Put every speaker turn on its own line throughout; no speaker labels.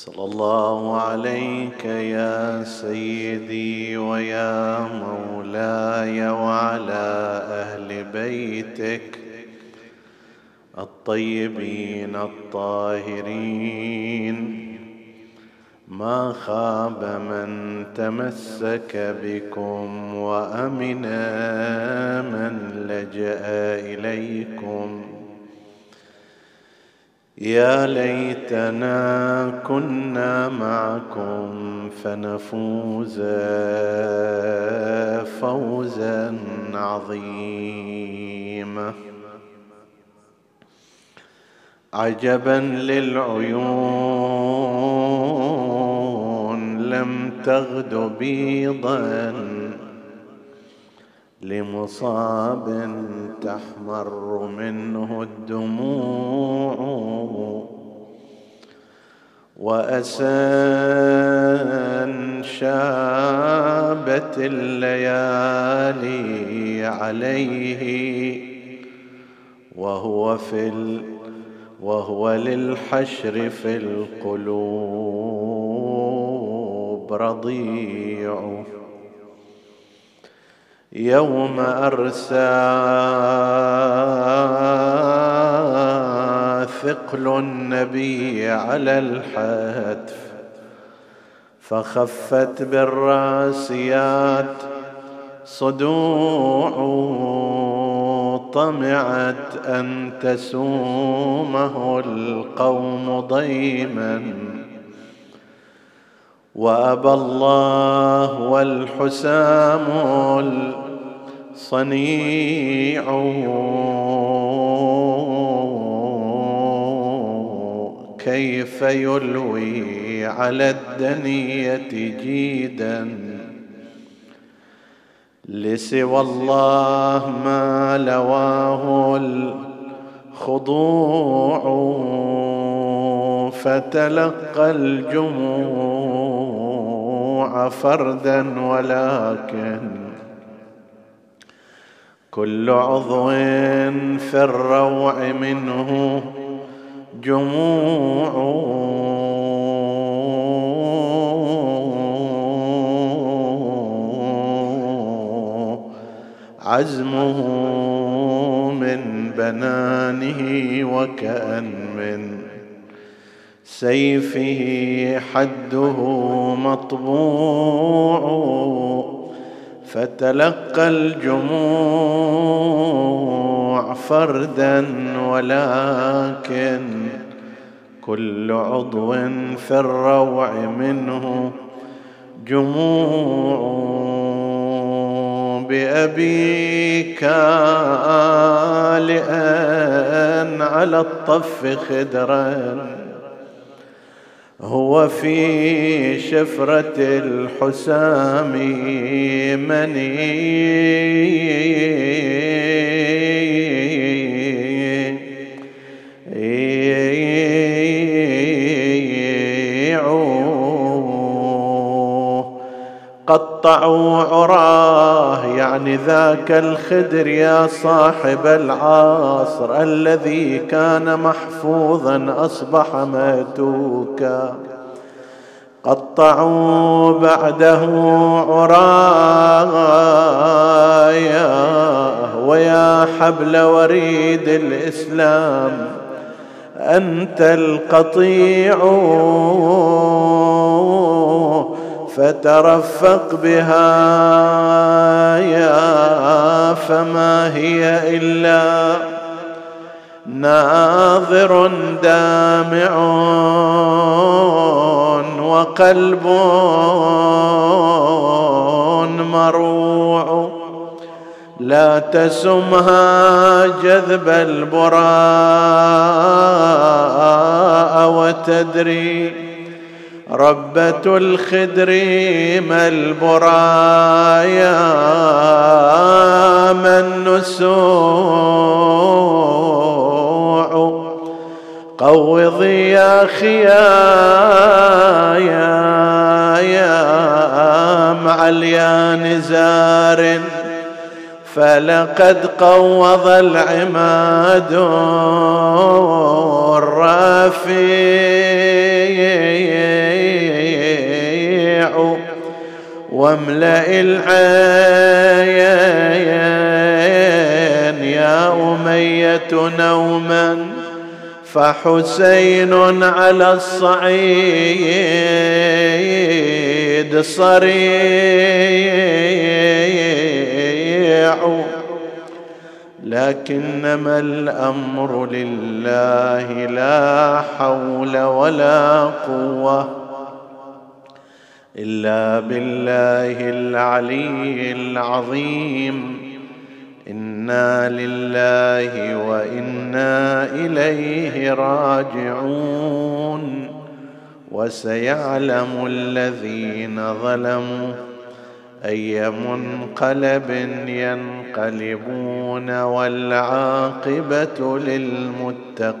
صلى الله عليك يا سيدي ويا مولاي وعلى أهل بيتك الطيبين الطاهرين. ما خاب من تمسك بكم وأمن من لجأ إليكم. يا ليتنا كنا معكم فنفوز فوزا عظيما. عجبا للعيون لم تغد بيضا لمصاب تحمر منه الدموع واسى شابت الليالي عليه وهو في ال وهو للحشر في القلوب رضيع. يوم أرسى ثقل النبي على الحتف فخفت بالراسيات صدوع طمعت أن تسومه القوم ضيما. وأبى الله والحسام الصنيع. كيف يلوي على الدنية جيدا؟ لسوى الله ما لواه الخضوع فتلقى الجموع. فردا ولكن كل عضو في الروع منه جموع. عزمه من بنانه وكأن من سيفه حده مطبوع فتلقى الجموع فردا ولكن كل عضو في الروع منه جموع بأبيك لأن على الطف خدرا هو في شفرة الحسام مني قطعوا عراه يعني ذاك الخدر يا صاحب العصر الذي كان محفوظا أصبح ماتوكا. قطعوا بعده عرايا ويا حبل وريد الإسلام أنت القطيع. فترفق بها يا فما هي إلا ناظر دامع وقلب مروع. لا تسمها جذب البراء وتدري ربة الخدر ما البرايا ما النسوع. قوضي يا خيايا يا مع اليان زار. فلقد قوض العماد الرفيع واملأ العين يا أمية نوما فحسين على الصعيد صريع لكنما الأمر لله لا حول ولا قوة. إلا بالله العلي العظيم. إنا لله وإنا إليه راجعون. وسيعلم الذين ظلموا أي منقلب ينقلبون والعاقبة للمتقين.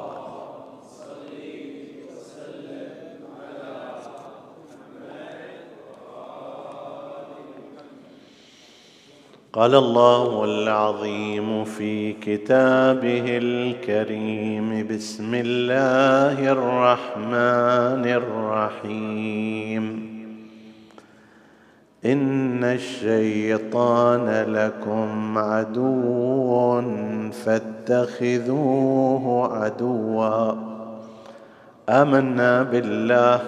قال الله العظيم في كتابه الكريم بسم الله الرحمن الرحيم. إن الشيطان لكم عدو فاتخذوه عدوا. آمنا بالله.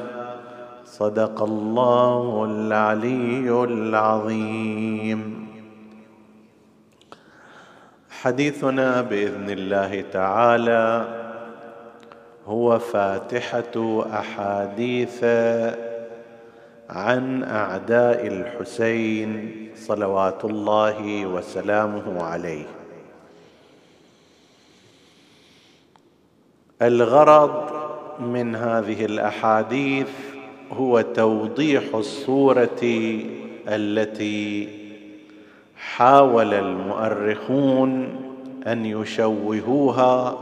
صدق الله العلي العظيم. حديثنا بإذن الله تعالى هو فاتحة أحاديث عن أعداء الحسين صلوات الله وسلامه عليه. الغرض من هذه الأحاديث هو توضيح الصورة التي حاول المؤرخون أن يشوهوها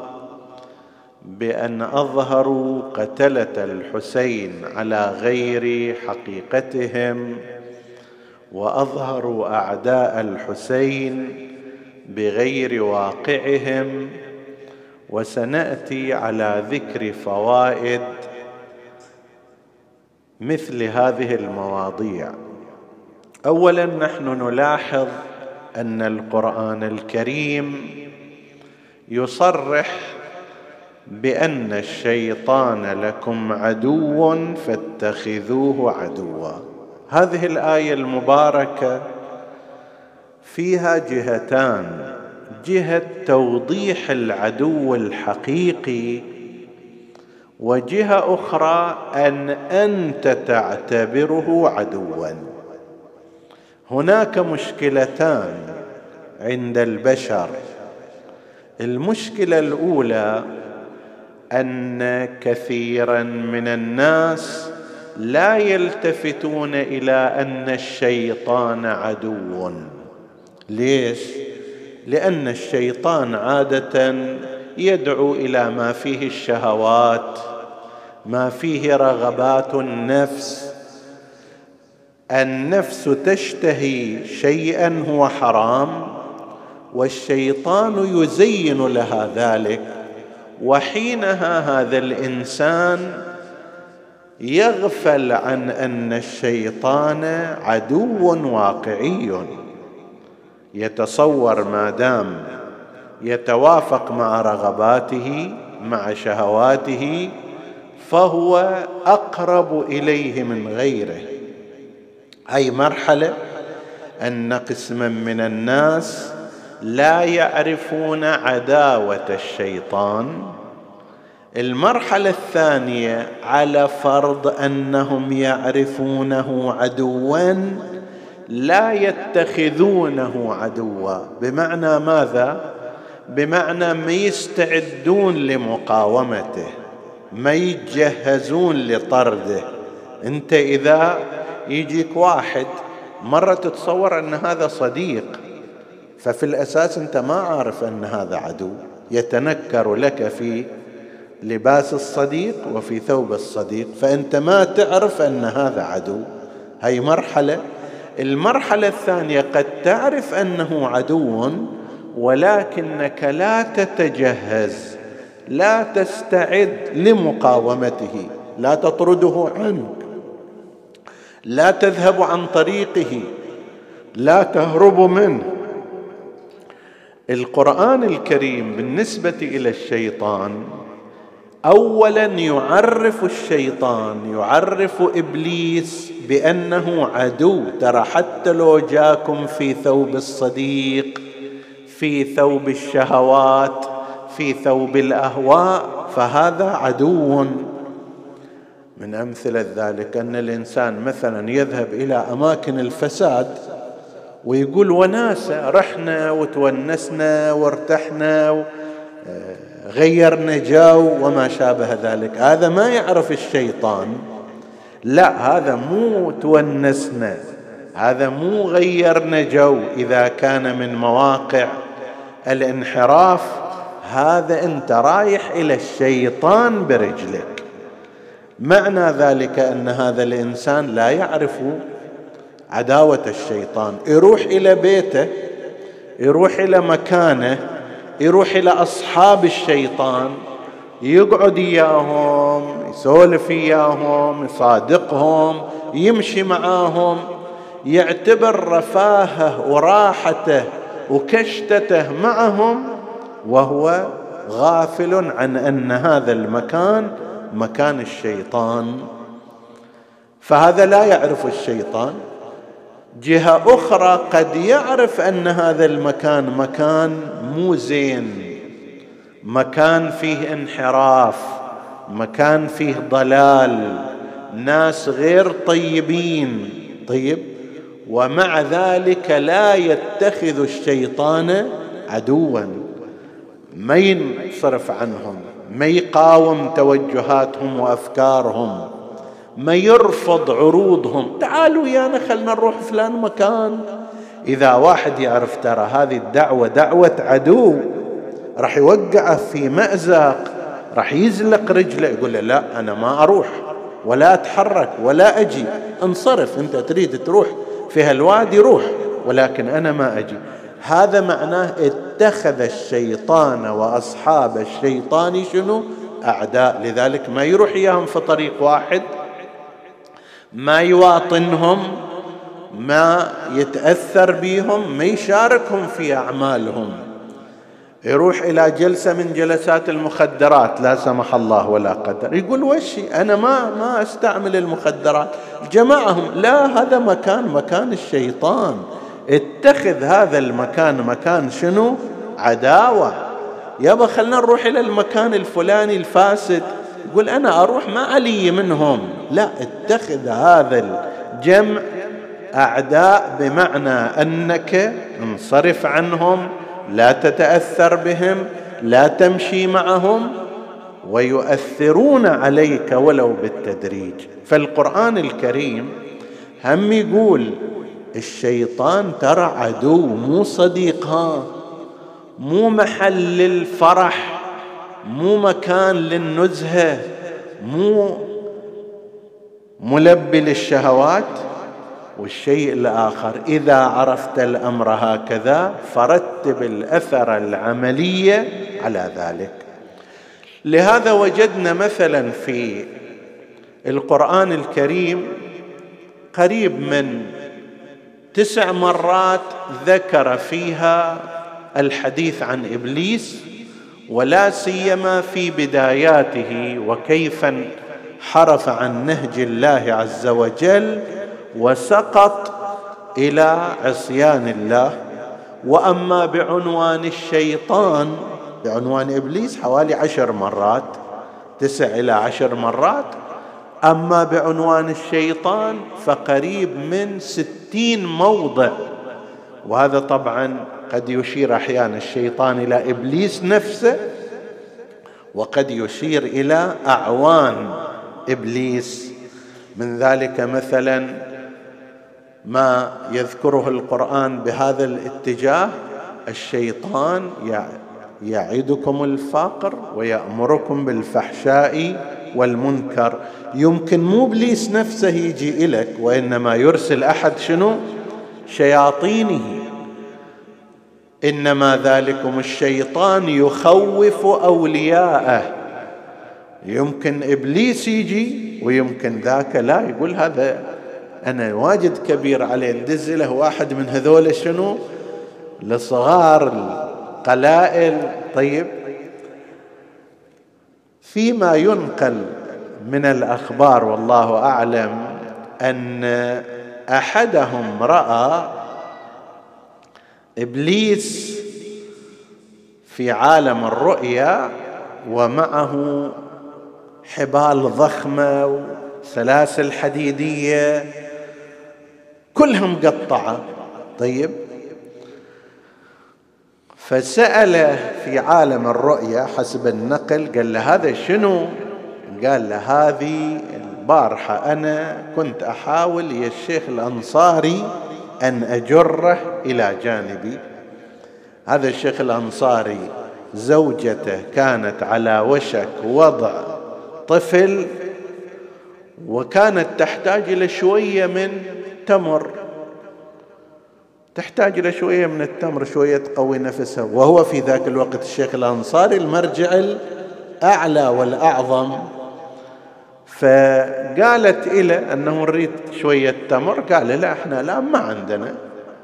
بأن أظهروا قتلة الحسين على غير حقيقتهم وأظهروا أعداء الحسين بغير واقعهم وسنأتي على ذكر فوائد مثل هذه المواضيع. اولا نحن نلاحظ أن القرآن الكريم يصرح بأن الشيطان لكم عدو فاتخذوه عدوا. هذه الآية المباركة فيها جهتان. جهة توضيح العدو الحقيقي وجهة أخرى أن أنت تعتبره عدوا. هناك مشكلتان عند البشر. المشكلة الأولى أن كثيرا من الناس لا يلتفتون إلى أن الشيطان عدو. ليش؟ لأن الشيطان عادة يدعو إلى ما فيه الشهوات ما فيه رغبات النفس النفس تشتهي شيئا هو حرام والشيطان يزين لها ذلك وحينها هذا الإنسان يغفل عن أن الشيطان عدو واقعي. يتصور ما دام يتوافق مع رغباته مع شهواته فهو أقرب إليه من غيره. أي مرحلة؟ أن قسما من الناس لا يعرفون عداوة الشيطان. المرحلة الثانية على فرض أنهم يعرفونه عدوا لا يتخذونه عدوا. بمعنى ماذا؟ بمعنى ما يستعدون لمقاومته ما يتجهزون لطرده. أنت إذا يجيك واحد مرة تتصور أن هذا صديق ففي الأساس أنت ما عارف أن هذا عدو يتنكر لك في لباس الصديق وفي ثوب الصديق فأنت ما تعرف أن هذا عدو. هي مرحلة. المرحلة الثانية قد تعرف أنه عدو ولكنك لا تتجهز لا تستعد لمقاومته لا تطرده عنك لا تذهب عن طريقه لا تهرب منه. القرآن الكريم بالنسبة إلى الشيطان اولا يعرف الشيطان يعرف إبليس بأنه عدو. ترى حتى لو جاكم في ثوب الصديق في ثوب الشهوات في ثوب الأهواء فهذا عدو. من أمثلة ذلك أن الإنسان مثلا يذهب إلى أماكن الفساد ويقول وناسة رحنا وتونسنا وارتحنا غيرنا جو وما شابه ذلك. هذا ما يعرف الشيطان. لا هذا مو تونسنا هذا مو غيرنا جو إذا كان من مواقع الانحراف هذا أنت رايح إلى الشيطان برجلك. معنى ذلك أن هذا الإنسان لا يعرف عداوة الشيطان. يروح إلى بيته يروح إلى مكانه يروح إلى أصحاب الشيطان يقعد إياهم يسولف إياهم يصادقهم يمشي معاهم يعتبر رفاهه وراحته وكشتته معهم وهو غافل عن أن هذا المكان مكان الشيطان فهذا لا يعرف الشيطان. جهة أخرى قد يعرف أن هذا المكان مكان مو زين مكان فيه انحراف مكان فيه ضلال ناس غير طيبين. طيب ومع ذلك لا يتخذ الشيطان عدوا. ما ينصرف عنهم؟ ما يقاوم توجهاتهم وأفكارهم ما يرفض عروضهم. تعالوا يانا خلنا نروح فلان مكان. إذا واحد يعرف ترى هذه الدعوة دعوة عدو راح يوقعه في مأزق راح يزلق رجله يقول له لا أنا ما أروح ولا أتحرك ولا أجي. انصرف أنت تريد تروح في هالوادي روح ولكن أنا ما أجي. هذا معناه اتخذ الشيطان وأصحاب الشيطان شنو؟ أعداء. لذلك ما يروح إياهم في طريق واحد ما يواطنهم ما يتأثر بهم ما يشاركهم في أعمالهم. يروح إلى جلسة من جلسات المخدرات لا سمح الله ولا قدر. يقول وشي أنا ما ما أستعمل المخدرات. جمعهم لا هذا مكان مكان الشيطان. اتخذ هذا المكان مكان شنو؟ عداوة. يابا خلنا نروح إلى المكان الفلاني الفاسد. يقول أنا أروح ما علي منهم. لا اتخذ هذا الجمع أعداء بمعنى أنك انصرف عنهم لا تتأثر بهم لا تمشي معهم ويؤثرون عليك ولو بالتدريج. فالقرآن الكريم هم يقول الشيطان ترى عدو مو صديق ها؟ مو محل للفرح مو مكان للنزهة مو ملبي للشهوات. والشيء الآخر إذا عرفت الأمر هكذا فرتب الأثر العملية على ذلك. لهذا وجدنا مثلا في القرآن الكريم قريب من تسع مرات ذكر فيها الحديث عن إبليس ولا سيما في بداياته وكيف حرف عن نهج الله عز وجل وسقط إلى عصيان الله. وأما بعنوان الشيطان بعنوان إبليس حوالي عشر مرات تسع إلى عشر مرات أما بعنوان الشيطان فقريب من ستين موضع. وهذا طبعا قد يشير أحيانا الشيطان إلى إبليس نفسه وقد يشير إلى أعوان إبليس. من ذلك مثلا ما يذكره القرآن بهذا الاتجاه الشيطان يعدكم الفقر ويأمركم بالفحشاء والمنكر. يمكن مو إبليس نفسه يجي اليك وإنما يرسل أحد شنو؟ شياطينه. إنما ذلكم الشيطان يخوف أولياءه. يمكن إبليس يجي ويمكن ذاك لا يقول هذا. أنا واجد كبير عليه ندز له واحد من هذول شنو؟ الصغار القلائل. طيب فيما ينقل من الأخبار والله أعلم أن أحدهم رأى إبليس في عالم الرؤيا ومعه حبال ضخمة وسلاسل حديدية كلها مقطعه طيب فسأله في عالم الرؤيا حسب النقل قال له هذا شنو؟ قال له هذه البارحة أنا كنت أحاول يا الشيخ الأنصاري أن أجره إلى جانبي. هذا الشيخ الأنصاري زوجته كانت على وشك وضع طفل وكانت تحتاج إلى شوية من تمر. تحتاج إلى شوية من التمر شوية تقوي نفسها. وهو في ذاك الوقت الشيخ الأنصاري المرجع الأعلى والأعظم. فقالت إلى أنه نريد شوية تمر. قال لا إحنا لا ما عندنا.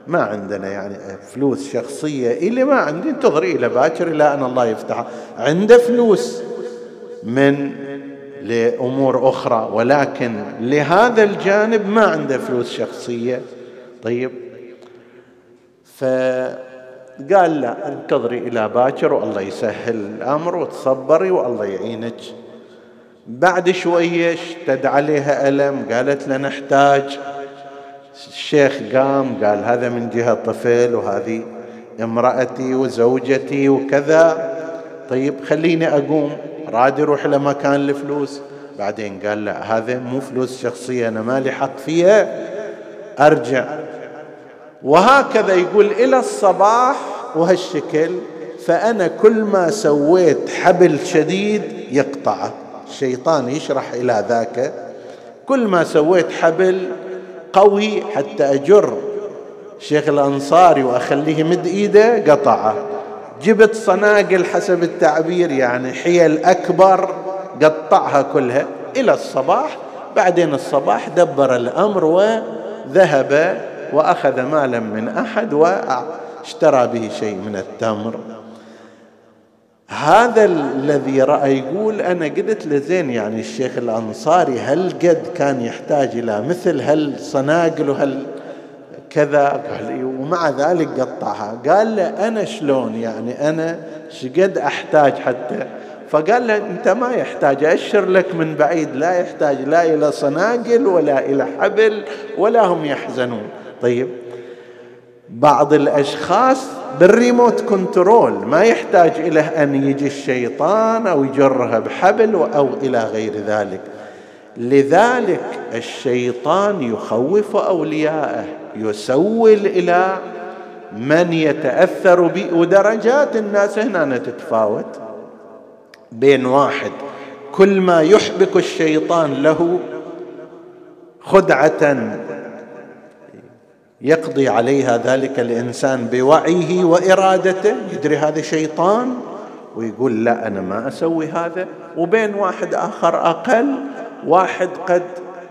ما عندنا يعني فلوس شخصية. إلي ما عندي انتظري إلى باكر إلى أن الله يفتح. عنده فلوس من لأمور أخرى ولكن لهذا الجانب ما عنده فلوس شخصية. طيب فقال لا انتظري إلى باكر والله يسهل الأمر وتصبري والله يعينك. بعد شوية اشتد عليها ألم قالت له نحتاج. الشيخ قام قال هذا من جهة طفل وهذه امرأتي وزوجتي وكذا. طيب خليني أقوم راد يروح لمكان الفلوس. بعدين قال لا هذا مو فلوس شخصية أنا مالي حق فيها أرجع. وهكذا يقول إلى الصباح وهالشكل فأنا كل ما سويت حبل شديد يقطعه الشيطان يشرح إلى ذاك. كل ما سويت حبل قوي حتى أجر. شيخ الأنصاري وأخليه مد إيده قطعه جبت صناقل حسب التعبير يعني حيل أكبر قطعها كلها. إلى الصباح بعدين الصباح دبر الأمر وذهب وأخذ مالا من أحد واشترى به شيء من التمر. هذا الذي رأى يقول أنا قلت له زين يعني الشيخ الأنصاري هل قد كان يحتاج إلى مثل؟ هالصناقل وهل كذا؟ إيه، ومع ذلك قطعها. قال له أنا شلون؟ يعني أنا شقد أحتاج حتى. فقال له أنت ما يحتاج أشر لك من بعيد. لا يحتاج لا إلى صناقل ولا إلى حبل ولا هم يحزنون. طيب. بعض الأشخاص بالريموت كنترول ما يحتاج إلى أن يجي الشيطان أو يجرها بحبل أو إلى غير ذلك. لذلك الشيطان يخوف أولياءه يسول إلى من يتأثر به ودرجات الناس. هنا تتفاوت بين واحد كل ما يحبك الشيطان له خدعة يقضي عليها ذلك الإنسان بوعيه وإرادته. يدري هذا شيطان؟ ويقول لا أنا ما أسوي هذا. وبين واحد آخر أقل واحد قد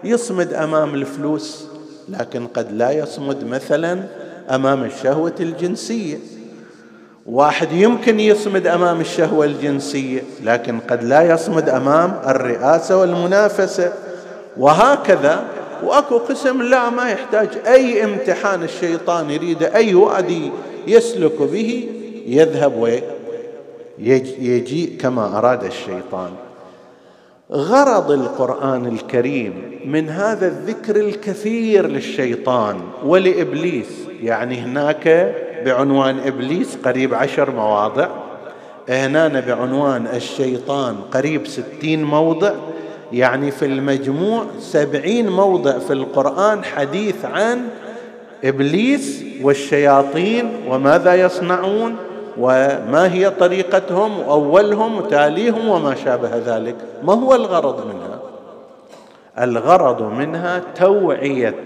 يصمد أمام الفلوس لكن قد لا يصمد مثلا أمام الشهوة الجنسية. واحد يمكن يصمد أمام الشهوة الجنسية لكن قد لا يصمد أمام الرئاسة والمنافسة. وهكذا وأكو قسم لا ما يحتاج أي امتحان الشيطان يريد أي وادي يسلك به يذهب ويجيء كما أراد الشيطان. غرض القرآن الكريم من هذا الذكر الكثير للشيطان ولإبليس يعني هناك بعنوان إبليس قريب عشر مواضع هنا بعنوان الشيطان قريب ستين موضع يعني في المجموع سبعين موضع في القرآن حديث عن إبليس والشياطين وماذا يصنعون وما هي طريقتهم وأولهم وتاليهم وما شابه ذلك. ما هو الغرض منها؟ الغرض منها توعية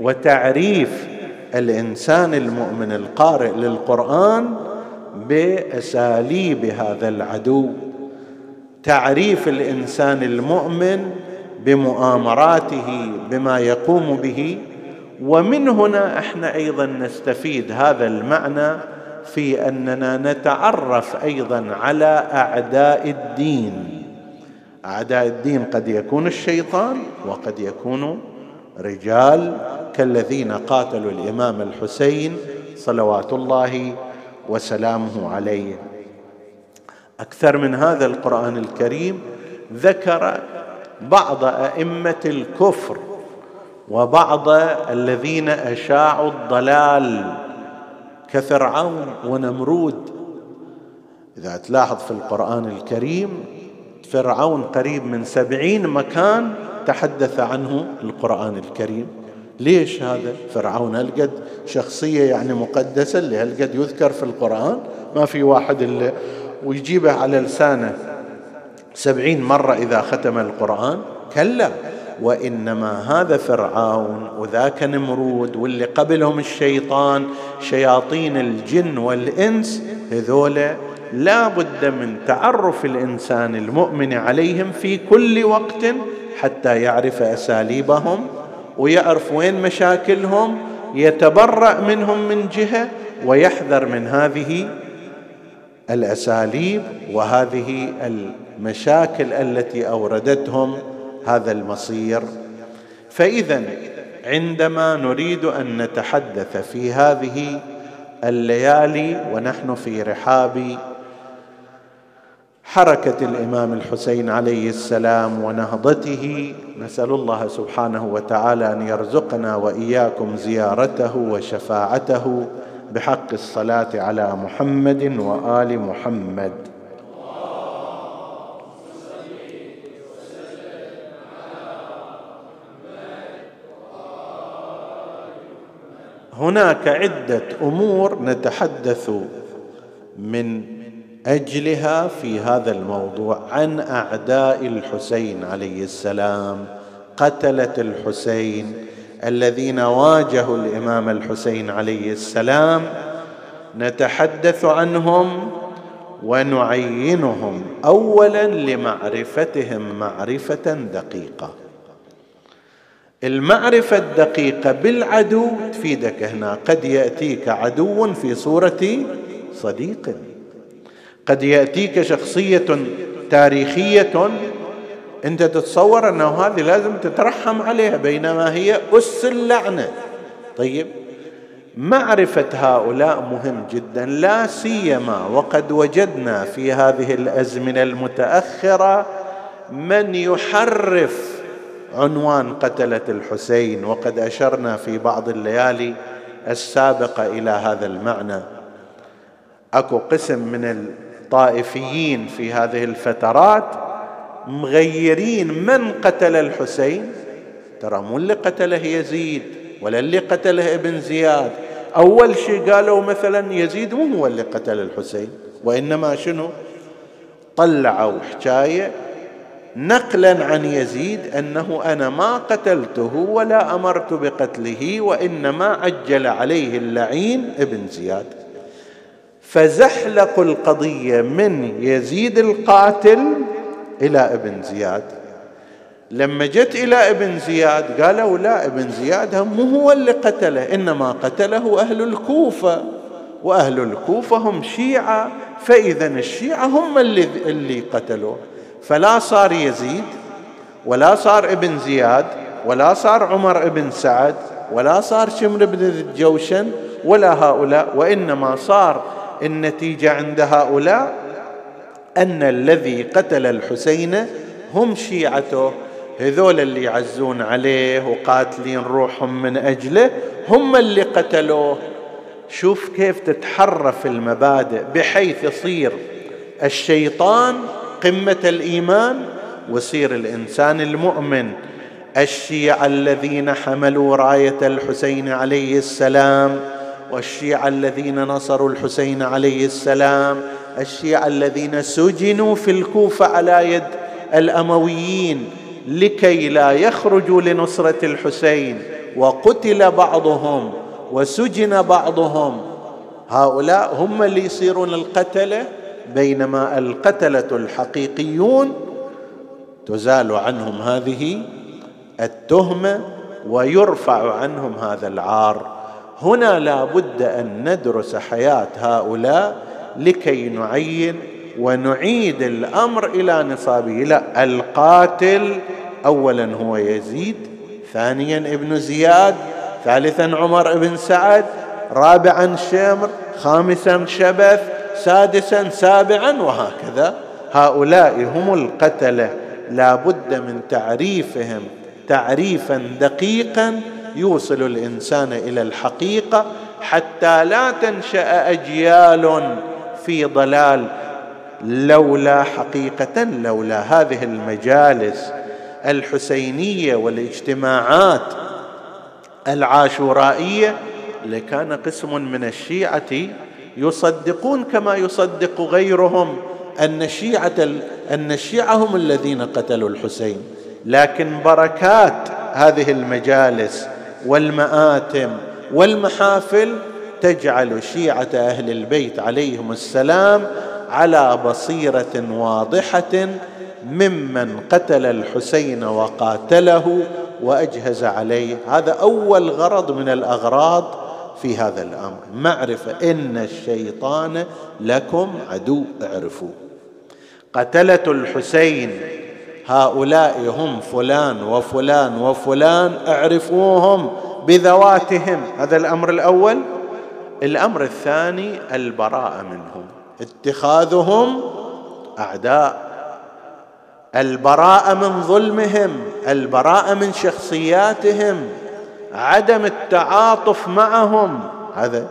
وتعريف الإنسان المؤمن القارئ للقرآن بأساليب هذا العدو. تعريف الإنسان المؤمن بمؤامراته بما يقوم به. ومن هنا إحنا أيضا نستفيد هذا المعنى في أننا نتعرف أيضا على أعداء الدين. أعداء الدين قد يكون الشيطان وقد يكون رجال كالذين قاتلوا الإمام الحسين صلوات الله وسلامه عليه. أكثر من هذا القرآن الكريم ذكر بعض أئمة الكفر وبعض الذين أشاعوا الضلال كفرعون ونمرود. إذا تلاحظ في القرآن الكريم فرعون قريب من سبعين مكان تحدث عنه القرآن الكريم. ليش هذا؟ فرعون هالقد شخصية يعني مقدسة اللي هالقد يذكر في القرآن؟ ما في واحد اللي ويجيبه على لسانه سبعين مرة إذا ختم القرآن؟ كلا. وإنما هذا فرعون وذاك نمرود واللي قبلهم الشيطان شياطين الجن والإنس هذولا لا بد من تعرف الإنسان المؤمن عليهم في كل وقت حتى يعرف أساليبهم ويعرف وين مشاكلهم يتبرأ منهم من جهة ويحذر من هذه الأساليب وهذه المشاكل التي أوردتهم هذا المصير. فإذا عندما نريد أن نتحدث في هذه الليالي ونحن في رحاب حركة الإمام الحسين عليه السلام ونهضته نسأل الله سبحانه وتعالى أن يرزقنا وإياكم زيارته وشفاعته بحق الصلاة على محمد وآل محمد. هناك عدة أمور نتحدث من أجلها في هذا الموضوع. عن أعداء الحسين عليه السلام قتلة الحسين الذين واجهوا الإمام الحسين عليه السلام نتحدث عنهم ونعينهم اولا لمعرفتهم معرفة دقيقة. المعرفة الدقيقة بالعدو تفيدك هنا قد يأتيك عدو في صورة صديق. قد يأتيك شخصية تاريخية انت تتصور انه هذه لازم تترحم عليها بينما هي أس اللعنة. طيب معرفة هؤلاء مهم جدا لا سيما وقد وجدنا في هذه الأزمنة المتأخرة من يحرف عنوان قتلة الحسين وقد أشرنا في بعض الليالي السابقة إلى هذا المعنى. أكو قسم من الطائفيين في هذه الفترات مغيرين من قتل الحسين. ترى مو اللي قتله يزيد ولا اللي قتله ابن زياد. أول شيء قالوا مثلا يزيد مو هو اللي قتل الحسين وإنما شنو؟ طلعوا حكاية نقلا عن يزيد أنه أنا ما قتلته ولا أمرت بقتله وإنما عجل عليه اللعين ابن زياد. فزحلقوا القضية من يزيد القاتل إلى ابن زياد. لما جت إلى ابن زياد قالوا لا ابن زياد مو هو اللي قتله إنما قتله أهل الكوفة. وأهل الكوفة هم شيعة فإذا الشيعة هم اللي اللي قتلوه. فلا صار يزيد ولا صار ابن زياد ولا صار عمر بن سعد ولا صار شمر بن الجوشن ولا هؤلاء وإنما صار النتيجة عند هؤلاء أن الذي قتل الحسين هم شيعته. هذول اللي يعزون عليه وقاتلين روحهم من أجله هم اللي قتلوه. شوف كيف تتحرف المبادئ بحيث يصير الشيطان قمة الإيمان ويصير الإنسان المؤمن. الشيعة الذين حملوا راية الحسين عليه السلام والشيعة الذين نصروا الحسين عليه السلام الشيعة الذين سجنوا في الكوفة على يد الأمويين لكي لا يخرجوا لنصرة الحسين وقتل بعضهم وسجن بعضهم. هؤلاء هم اللي يصيرون القتلة بينما القتلة الحقيقيون تزال عنهم هذه التهمة ويرفع عنهم هذا العار. هنا لا بد أن ندرس حياة هؤلاء لكي نعين ونعيد الأمر إلى نصابه. لا القاتل اولا هو يزيد ثانيا ابن زياد ثالثا عمر بن سعد رابعا شمر خامسا شبث سادسا سابعا وهكذا. هؤلاء هم القتله لا بد من تعريفهم. تعريفا دقيقا يوصل الإنسان إلى الحقيقة حتى لا تنشأ أجيال في ضلال لولا حقيقة لولا هذه المجالس الحسينية والاجتماعات العاشورائية لكان قسم من الشيعة يصدقون كما يصدق غيرهم. أن الشيعة أن الشيعة هم الذين قتلوا الحسين. لكن بركات هذه المجالس والمآتم والمحافل تجعل شيعة أهل البيت عليهم السلام على بصيرة واضحة ممن قتل الحسين وقاتله وأجهز عليه. هذا أول غرض من الأغراض في هذا الأمر. معرفة إن الشيطان لكم عدو اعرفوا. قتلة الحسين هؤلاء هم فلان وفلان وفلان اعرفوهم بذواتهم. هذا الأمر الأول. الأمر الثاني البراءة منهم. اتخاذهم أعداء. البراءة من ظلمهم البراءة من شخصياتهم عدم التعاطف معهم. هذا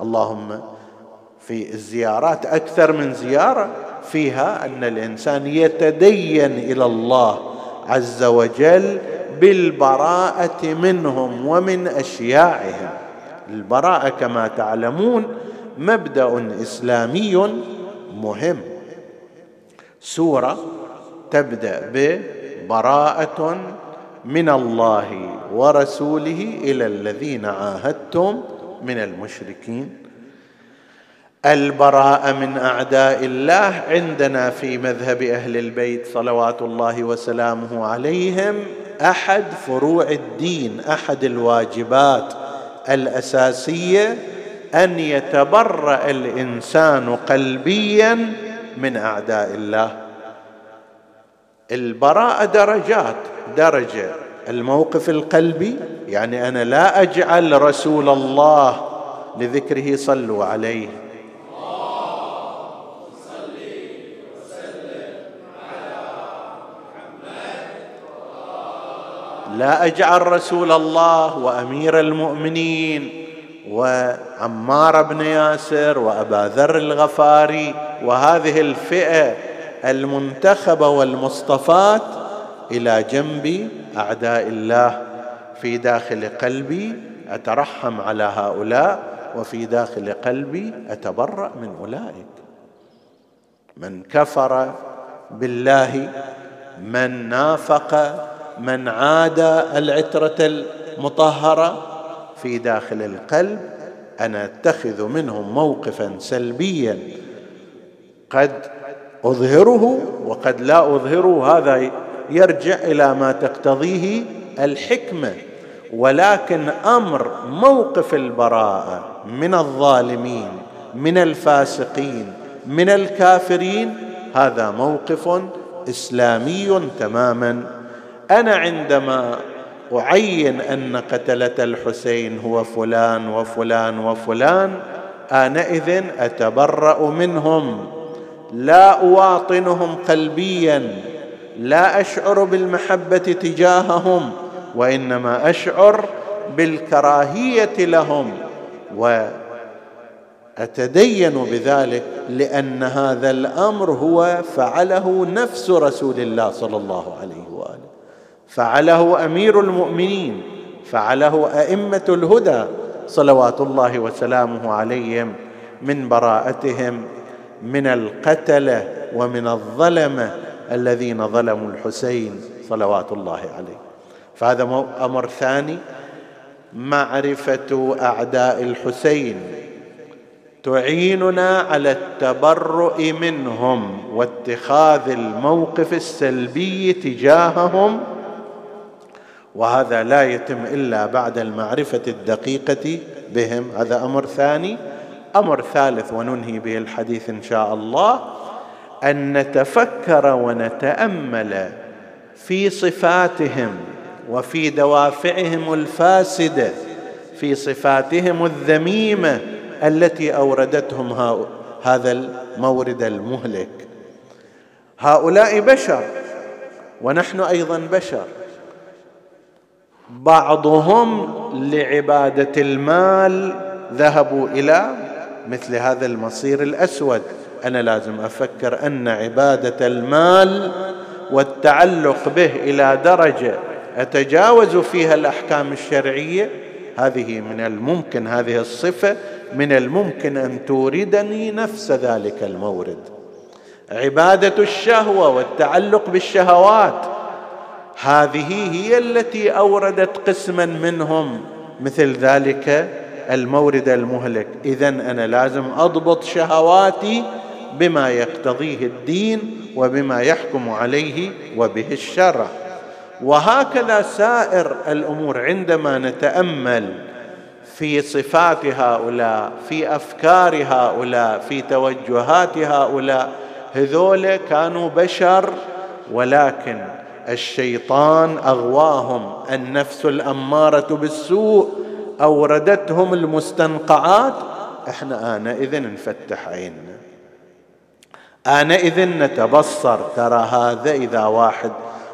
اللهم في الزيارات أكثر من زيارة فيها أن الإنسان يتدين إلى الله عز وجل بالبراءة منهم ومن أشياعهم. البراءة كما تعلمون مبدأ إسلامي مهم. سورة تبدأ ببراءة من الله ورسوله إلى الذين عاهدتم من المشركين. البراءة من أعداء الله عندنا في مذهب أهل البيت صلوات الله وسلامه عليهم أحد فروع الدين أحد الواجبات. الأساسية أن يتبرأ الإنسان قلبيا من أعداء الله. البراءة درجات درجة. الموقف القلبي يعني أنا لا أجعل رسول الله لذكره صلوا عليه. لا أجعل رسول الله وأمير المؤمنين وعمار بن ياسر وأبا ذر الغفاري وهذه الفئة المنتخبة والمصطفات إلى جنب أعداء الله. في داخل قلبي أترحم على هؤلاء وفي داخل قلبي أتبرأ من أولئك. من كفر بالله من نافق من عاد العترة المطهرة في داخل القلب أنا أتخذ منهم موقفا سلبيا. قد أظهره وقد لا أظهره هذا يرجع إلى ما تقتضيه الحكمة. ولكن أمر موقف البراءة من الظالمين من الفاسقين من الكافرين هذا موقف إسلامي تماما. أنا عندما أعين أن قتلة الحسين هو فلان وفلان وفلان آنئذ أتبرأ منهم. لا أواطنهم قلبيا لا أشعر بالمحبة تجاههم وإنما أشعر بالكراهية لهم. وأتدين بذلك لأن هذا الأمر هو فعله نفس رسول الله صلى الله عليه وآله. فعله أمير المؤمنين فعله أئمة الهدى صلوات الله وسلامه عليهم من براءتهم من القتله ومن الظلمه الذين ظلموا الحسين صلوات الله عليه. فهذا أمر ثاني معرفة أعداء الحسين. تعيننا على التبرؤ منهم واتخاذ الموقف السلبي تجاههم وهذا لا يتم إلا بعد المعرفة الدقيقة بهم. هذا أمر ثاني. أمر ثالث وننهي به الحديث إن شاء الله أن نتفكر ونتأمل في صفاتهم وفي دوافعهم الفاسدة في صفاتهم الذميمة التي أوردتهم هذا المورد المهلك. هؤلاء بشر ونحن أيضا بشر. بعضهم لعبادة المال ذهبوا إلى مثل هذا المصير الأسود. أنا لازم أفكر أن عبادة المال والتعلق به إلى درجة أتجاوز فيها الأحكام الشرعية. هذه من الممكن هذه الصفة من الممكن أن توردني نفس ذلك المورد. عبادة الشهوة والتعلق بالشهوات هذه هي التي أوردت قسما منهم مثل ذلك المورد المهلك. اذا أنا لازم أضبط شهواتي بما يقتضيه الدين وبما يحكم عليه وبه الشرع. وهكذا سائر الأمور عندما نتأمل في صفات هؤلاء في أفكار هؤلاء في توجهات هؤلاء هذول كانوا بشر ولكن الشيطان أغواهم النفس الأمارة بالسوء أوردتهم المستنقعات. إحنا آنئذ نفتح عيننا. آنئذ نتبصر ترى هذا إذا واحد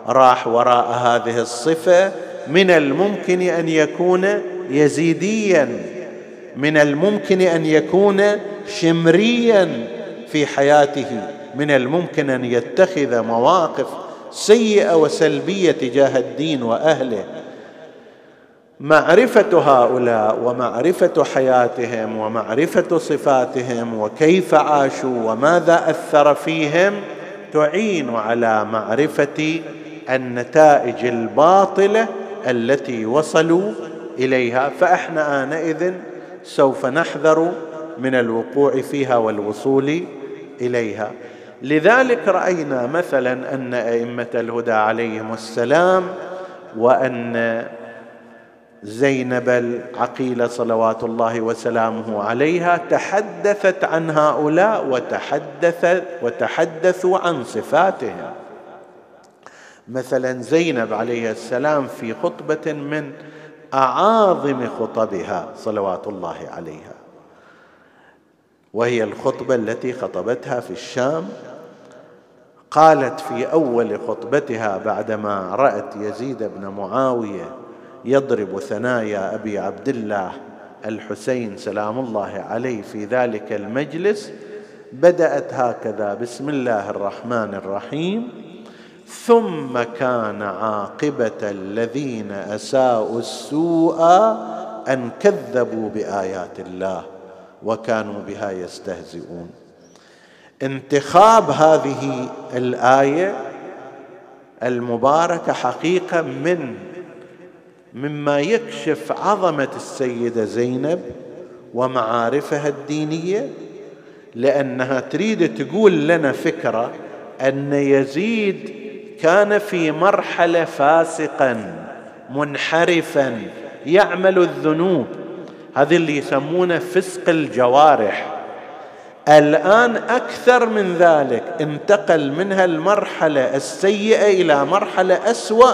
راح وراء هذه الصفة من الممكن أن يكون يزيديا من الممكن أن يكون شمريا في حياته من الممكن أن يتخذ مواقف سيئة وسلبية تجاه الدين وأهله. معرفة هؤلاء ومعرفة حياتهم ومعرفة صفاتهم وكيف عاشوا وماذا أثر فيهم تعين على معرفة النتائج الباطلة التي وصلوا إليها. فإحنا آنئذ سوف نحذر من الوقوع فيها والوصول إليها. لذلك رأينا مثلا أن أئمة الهدى عليهم السلام وأن زينب العقيلة صلوات الله وسلامه عليها تحدثت عن هؤلاء وتحدثت وتحدثوا عن صفاتهم. مثلا زينب عليه السلام في خطبة من أعاظم خطبها صلوات الله عليها. وهي الخطبة التي خطبتها في الشام قالت في أول خطبتها بعدما رأت يزيد بن معاوية يضرب ثنايا أبي عبد الله الحسين سلام الله عليه في ذلك المجلس بدأت هكذا بسم الله الرحمن الرحيم ثم كان عاقبة الذين أساءوا السوء أن كذبوا بآيات الله. وكانوا بها يستهزئون. انتخاب هذه الآية المباركة حقيقة من مما يكشف عظمة السيدة زينب ومعارفها الدينية لأنها تريد تقول لنا فكرة أن يزيد كان في مرحلة فاسقا منحرفا يعمل الذنوب. هذا اللي يسمونه فسق الجوارح. الآن أكثر من ذلك انتقل منها المرحلة السيئة إلى مرحلة أسوأ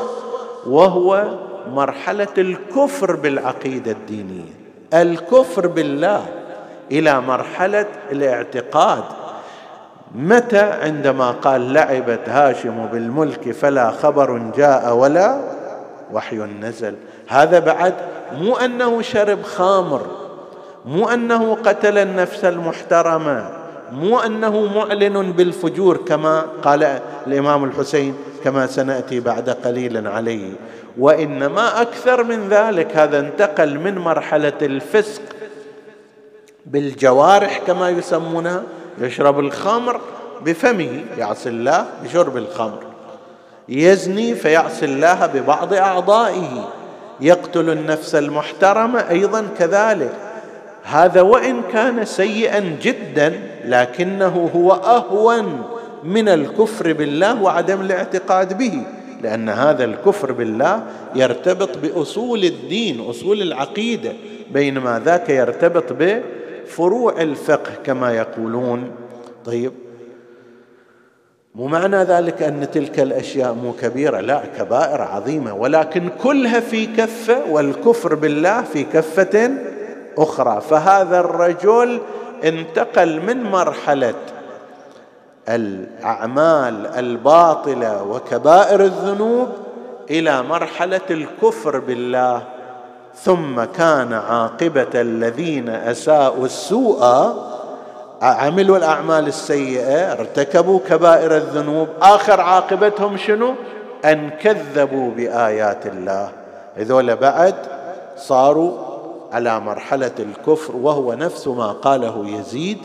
وهو مرحلة الكفر بالعقيدة الدينية. الكفر بالله إلى مرحلة الاعتقاد. متى؟ عندما قال لعبت هاشم بالملك فلا خبر جاء ولا وحي نزل. هذا بعد مو أنه شرب خامر مو أنه قتل النفس المحترمة مو أنه معلن بالفجور كما قال الإمام الحسين كما سنأتي بعد قليل عليه. وإنما أكثر من ذلك هذا انتقل من مرحلة الفسق بالجوارح كما يسمونها يشرب الخمر بفمه يعصي الله بشرب الخمر. يزني فيعصي الله ببعض أعضائه. يقتل النفس المحترمة أيضا كذلك. هذا وإن كان سيئا جدا لكنه هو أهون من الكفر بالله وعدم الاعتقاد به لأن هذا الكفر بالله يرتبط بأصول الدين أصول العقيدة بينما ذاك يرتبط بفروع الفقه كما يقولون. طيب مو معنى ذلك أن تلك الأشياء مو كبيرة لا كبائر عظيمة ولكن كلها في كفة والكفر بالله في كفة أخرى. فهذا الرجل انتقل من مرحلة الأعمال الباطلة وكبائر الذنوب إلى مرحلة الكفر بالله. ثم كان عاقبة الذين أساءوا السوء عملوا الأعمال السيئة ارتكبوا كبائر الذنوب. آخر عاقبتهم شنو؟ أن كذبوا بآيات الله. هذول بعد صاروا على مرحلة الكفر وهو نفس ما قاله يزيد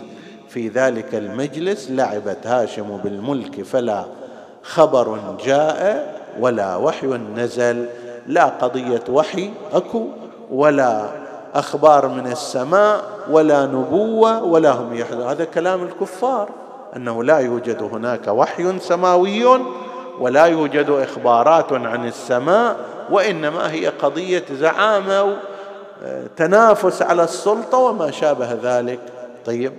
في ذلك المجلس لعبت هاشم بالملك فلا خبر جاء ولا وحي نزل. لا قضية وحي أكو ولا أخبار من السماء ولا نبوة ولا هم يحزنون هذا كلام الكفار أنه لا يوجد هناك وحي سماوي ولا يوجد إخبارات عن السماء وإنما هي قضية زعامة تنافس على السلطة وما شابه ذلك. طيب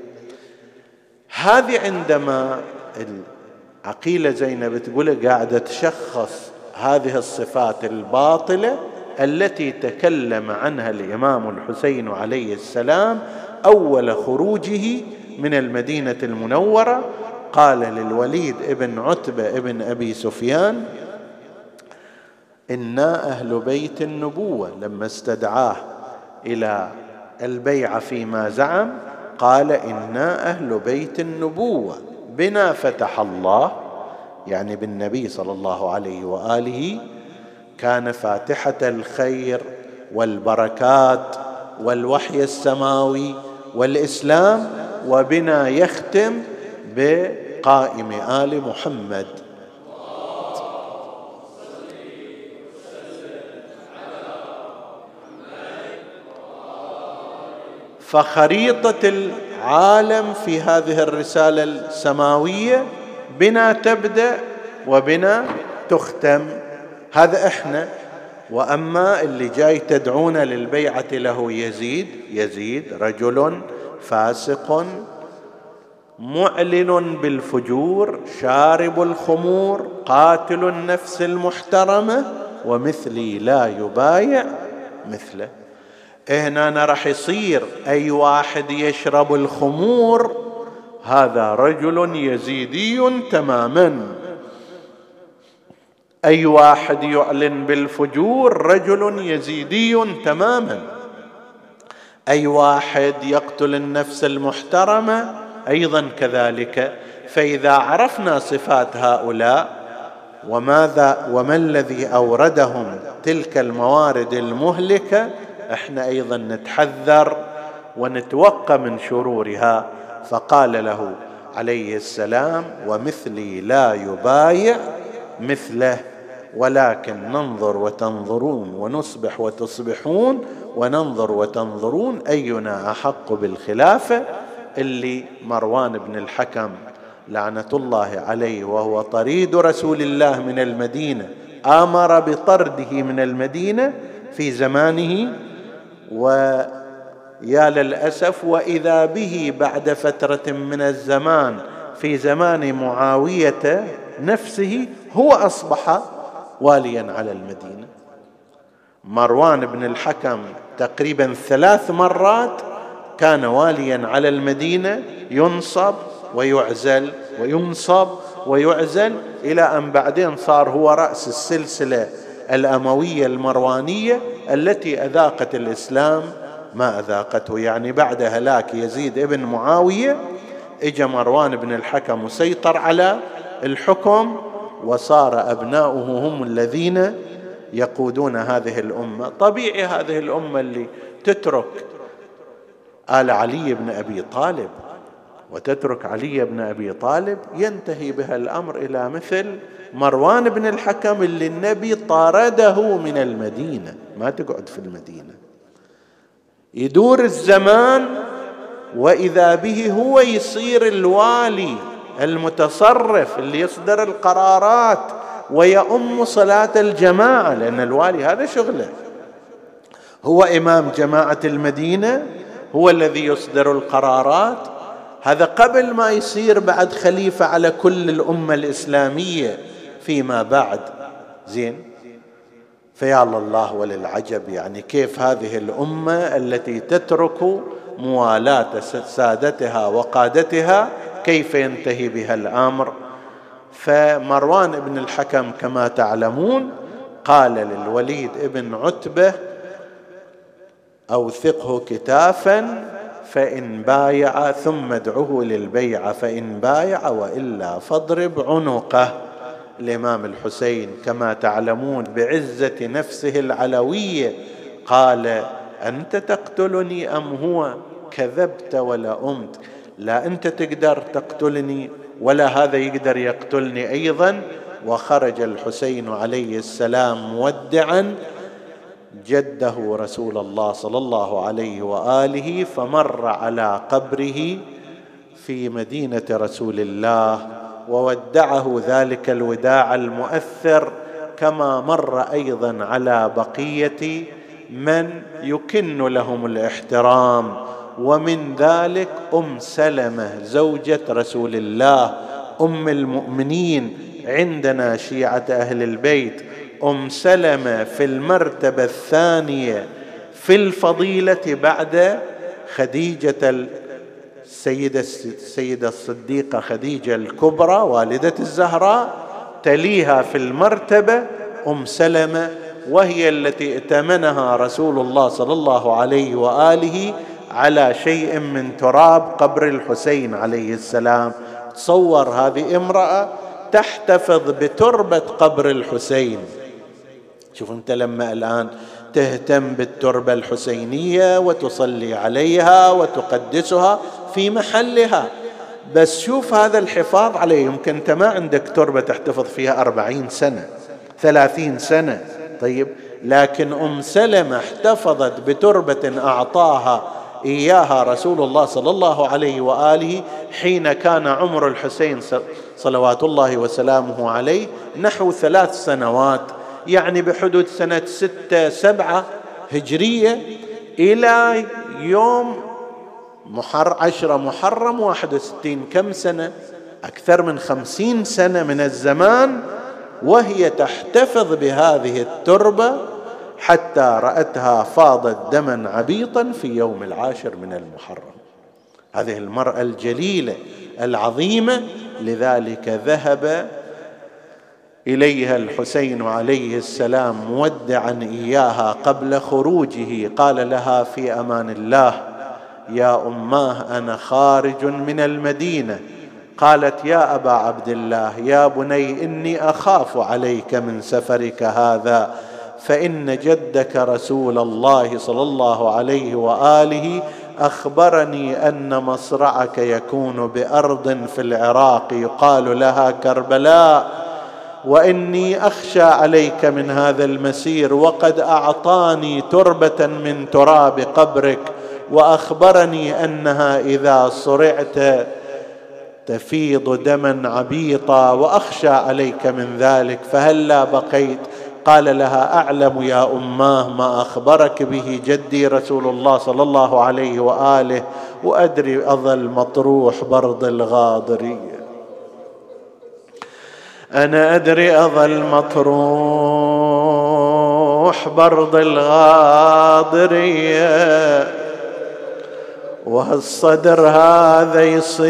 هذه عندما العقيلة زينب تقول قاعدة تشخص هذه الصفات الباطلة التي تكلم عنها الإمام الحسين عليه السلام أول خروجه من المدينة المنورة. قال للوليد ابن عتبة ابن أبي سفيان إنا أهل بيت النبوة. لما استدعاه إلى البيعه فيما زعم قال إنا أهل بيت النبوة. بنا فتح الله يعني بالنبي صلى الله عليه وآله كان فاتحة الخير والبركات والوحي السماوي والإسلام وبنا يختم بقائم آل محمد. فخريطة العالم في هذه الرسالة السماوية بنا تبدأ وبنا تختم. هذا إحنا. وأما اللي جاي تدعون للبيعة له يزيد يزيد رجل فاسق معلن بالفجور شارب الخمور قاتل النفس المحترمة ومثلي لا يبايع مثله. هنا راح يصير أي واحد يشرب الخمور هذا رجل يزيدي تماما. أي واحد يعلن بالفجور رجل يزيدي تماما. أي واحد يقتل النفس المحترمة أيضا كذلك. فإذا عرفنا صفات هؤلاء وماذا وما الذي أوردهم تلك الموارد المهلكة إحنا أيضا نتحذر ونتوقى من شرورها. فقال له عليه السلام ومثلي لا يبايع مثله ولكن ننظر وتنظرون ونصبح وتصبحون وننظر وتنظرون أينا أحق بالخلافة؟ اللي مروان بن الحكم لعنة الله عليه وهو طريد رسول الله من المدينة آمر بطرده من المدينة في زمانه يا للأسف وإذا به بعد فترة من الزمان في زمان معاوية نفسه هو أصبح واليا على المدينة. مروان بن الحكم تقريبا ثلاث مرات كان واليا على المدينة ينصب ويعزل وينصب ويعزل إلى أن بعدين صار هو رأس السلسلة الأموية المروانية التي أذاقت الإسلام. ما أذاقته؟ يعني بعد هلاك يزيد ابن معاوية اجى مروان بن الحكم وسيطر على الحكم وصار أبناؤه هم الذين يقودون هذه الأمة. طبيعي هذه الأمة اللي تترك آل علي بن أبي طالب وتترك علي بن أبي طالب ينتهي بها الأمر إلى مثل مروان بن الحكم اللي النبي طارده من المدينة. ما تقعد في المدينة. يدور الزمان وإذا به هو يصير الوالي. المتصرف اللي يصدر القرارات ويؤم صلاة الجماعة لأن الوالي هذا شغله. هو إمام جماعة المدينة هو الذي يصدر القرارات. هذا قبل ما يصير بعد خليفة على كل الأمة الإسلامية فيما بعد. زين؟ فيا الله وللعجب يعني كيف هذه الأمة التي تترك موالاة سادتها وقادتها كيف ينتهي بها الأمر؟ فمروان بن الحكم كما تعلمون قال للوليد بن عتبة أوثقه كتافا فإن بايع ثم ادعه للبيعه فإن بايع وإلا فاضرب عنقه. الإمام الحسين كما تعلمون بعزة نفسه العلوية قال أنت تقتلني أم هو؟ كذبت ولا أمت. لا أنت تقدر تقتلني ولا هذا يقدر يقتلني أيضا. وخرج الحسين عليه السلام مودعا جده رسول الله صلى الله عليه وآله فمر على قبره في مدينة رسول الله وودعه ذلك الوداع المؤثر كما مر أيضا على بقية من يكن لهم الاحترام. ومن ذلك أم سلمة زوجة رسول الله أم المؤمنين عندنا شيعة أهل البيت. أم سلمة في المرتبة الثانية في الفضيلة بعد خديجة السيده السيده الصديقة خديجة الكبرى والدة الزهراء تليها في المرتبة أم سلمة وهي التي ائتمنها رسول الله صلى الله عليه وآله على شيء من تراب قبر الحسين عليه السلام. تصور هذه امرأة تحتفظ بتربة قبر الحسين. شوف انت لما الآن تهتم بالتربة الحسينية وتصلي عليها وتقدسها في محلها. بس شوف هذا الحفاظ عليه. يمكن انت ما عندك تربة تحتفظ فيها أربعين سنة ثلاثين سنة. طيب لكن أم سلمة احتفظت بتربة أعطاها إياها رسول الله صلى الله عليه وآله حين كان عمر الحسين صلوات الله وسلامه عليه نحو ثلاث سنوات يعني بحدود سنة ستة سبعة هجرية إلى يوم محر عشرة محرم واحد وستين كم سنة؟ أكثر من خمسين سنة من الزمان وهي تحتفظ بهذه التربة حتى رأتها فاضت دما عبيطا في يوم العاشر من المحرم. هذه المرأة الجليلة العظيمة لذلك ذهب إليها الحسين عليه السلام مودعا إياها قبل خروجه قال لها في أمان الله يا أماه أنا خارج من المدينة. قالت يا أبا عبد الله يا بني إني أخاف عليك من سفرك هذا. فإن جدك رسول الله صلى الله عليه وآله أخبرني أن مصرعك يكون بأرض في العراق. يقال لها كربلاء وإني أخشى عليك من هذا المسير وقد أعطاني تربة من تراب قبرك وأخبرني أنها إذا صرعت تفيض دما عبيطا وأخشى عليك من ذلك فهلا بقيت. قال لها أعلم يا أماه ما أخبرك به جدي رسول الله صلى الله عليه وآله وأدري أظل مطروح برد الغاضريه أنا أدري أظل مطروح برد الغاضريه وهالصدر هذا يصير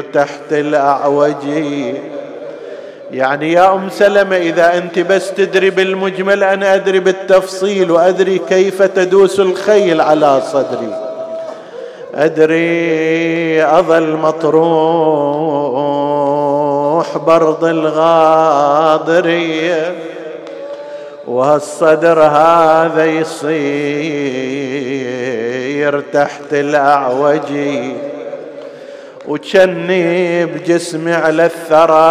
تحت الاعوجي يعني يا أم سلمة إذا أنت بس تدري بالمجمل أنا أدري بالتفصيل وأدري كيف تدوس الخيل على صدري. أدري اظل مطروح برض الغاضريه والصدر هذا يصير تحت الأعوجي. وجني بجسمي على الثرى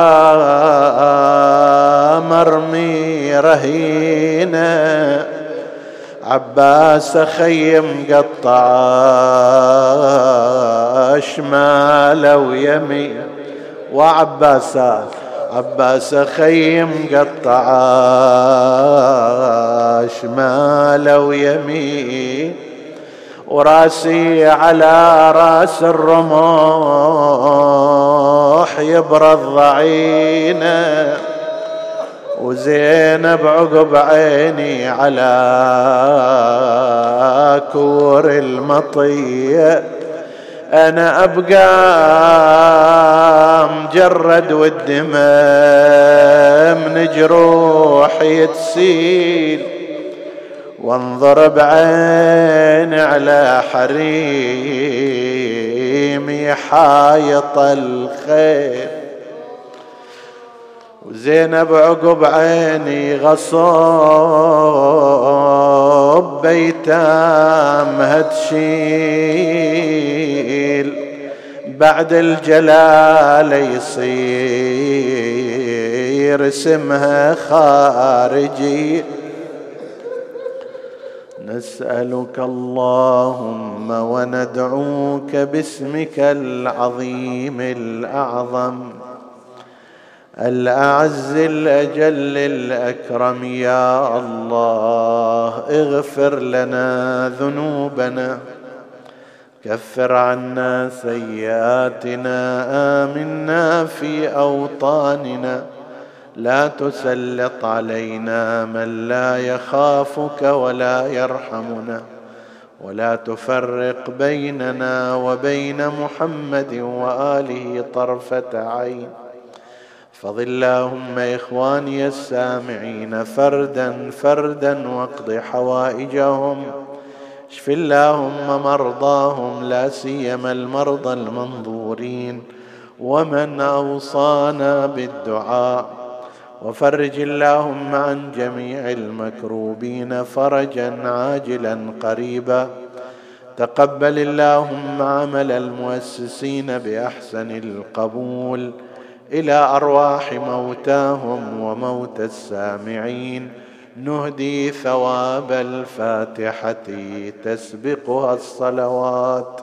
مرمي رهينة. عباس خيم قطع شماله ويمين. وعباسات عباس خيم قطع شمال ويمين. وراسي على راس الرمح يبرد ضعينه وزينب عقب عيني على كور المطية. أنا أبقى مجرد والدمام من جروحي تسيل. وانظر بعين على حريمي حايط الخيل وزينب عقب عيني غصب بيتام هتشيل بعد الجلال يصير اسمها خارجي. نسألك اللهم وندعوك باسمك العظيم الأعظم الأعز الأجل الأكرم. يا الله اغفر لنا ذنوبنا كفر عنا سيئاتنا آمنا في أوطاننا. لا تسلط علينا من لا يخافك ولا يرحمنا ولا تفرق بيننا وبين محمد وآله طرفة عين. فضل اللهم إخواني السامعين فردا فردا واقض حوائجهم. اشف اللهم مرضاهم لا سيما المرضى المنظورين. ومن أوصانا بالدعاء. وفرج اللهم عن جميع المكروبين فرجا عاجلا قريبا. تقبل اللهم عمل المؤسسين بأحسن القبول إلى أرواح موتاهم وموتى السامعين. نهدي ثواب الفاتحة تسبقها الصلوات.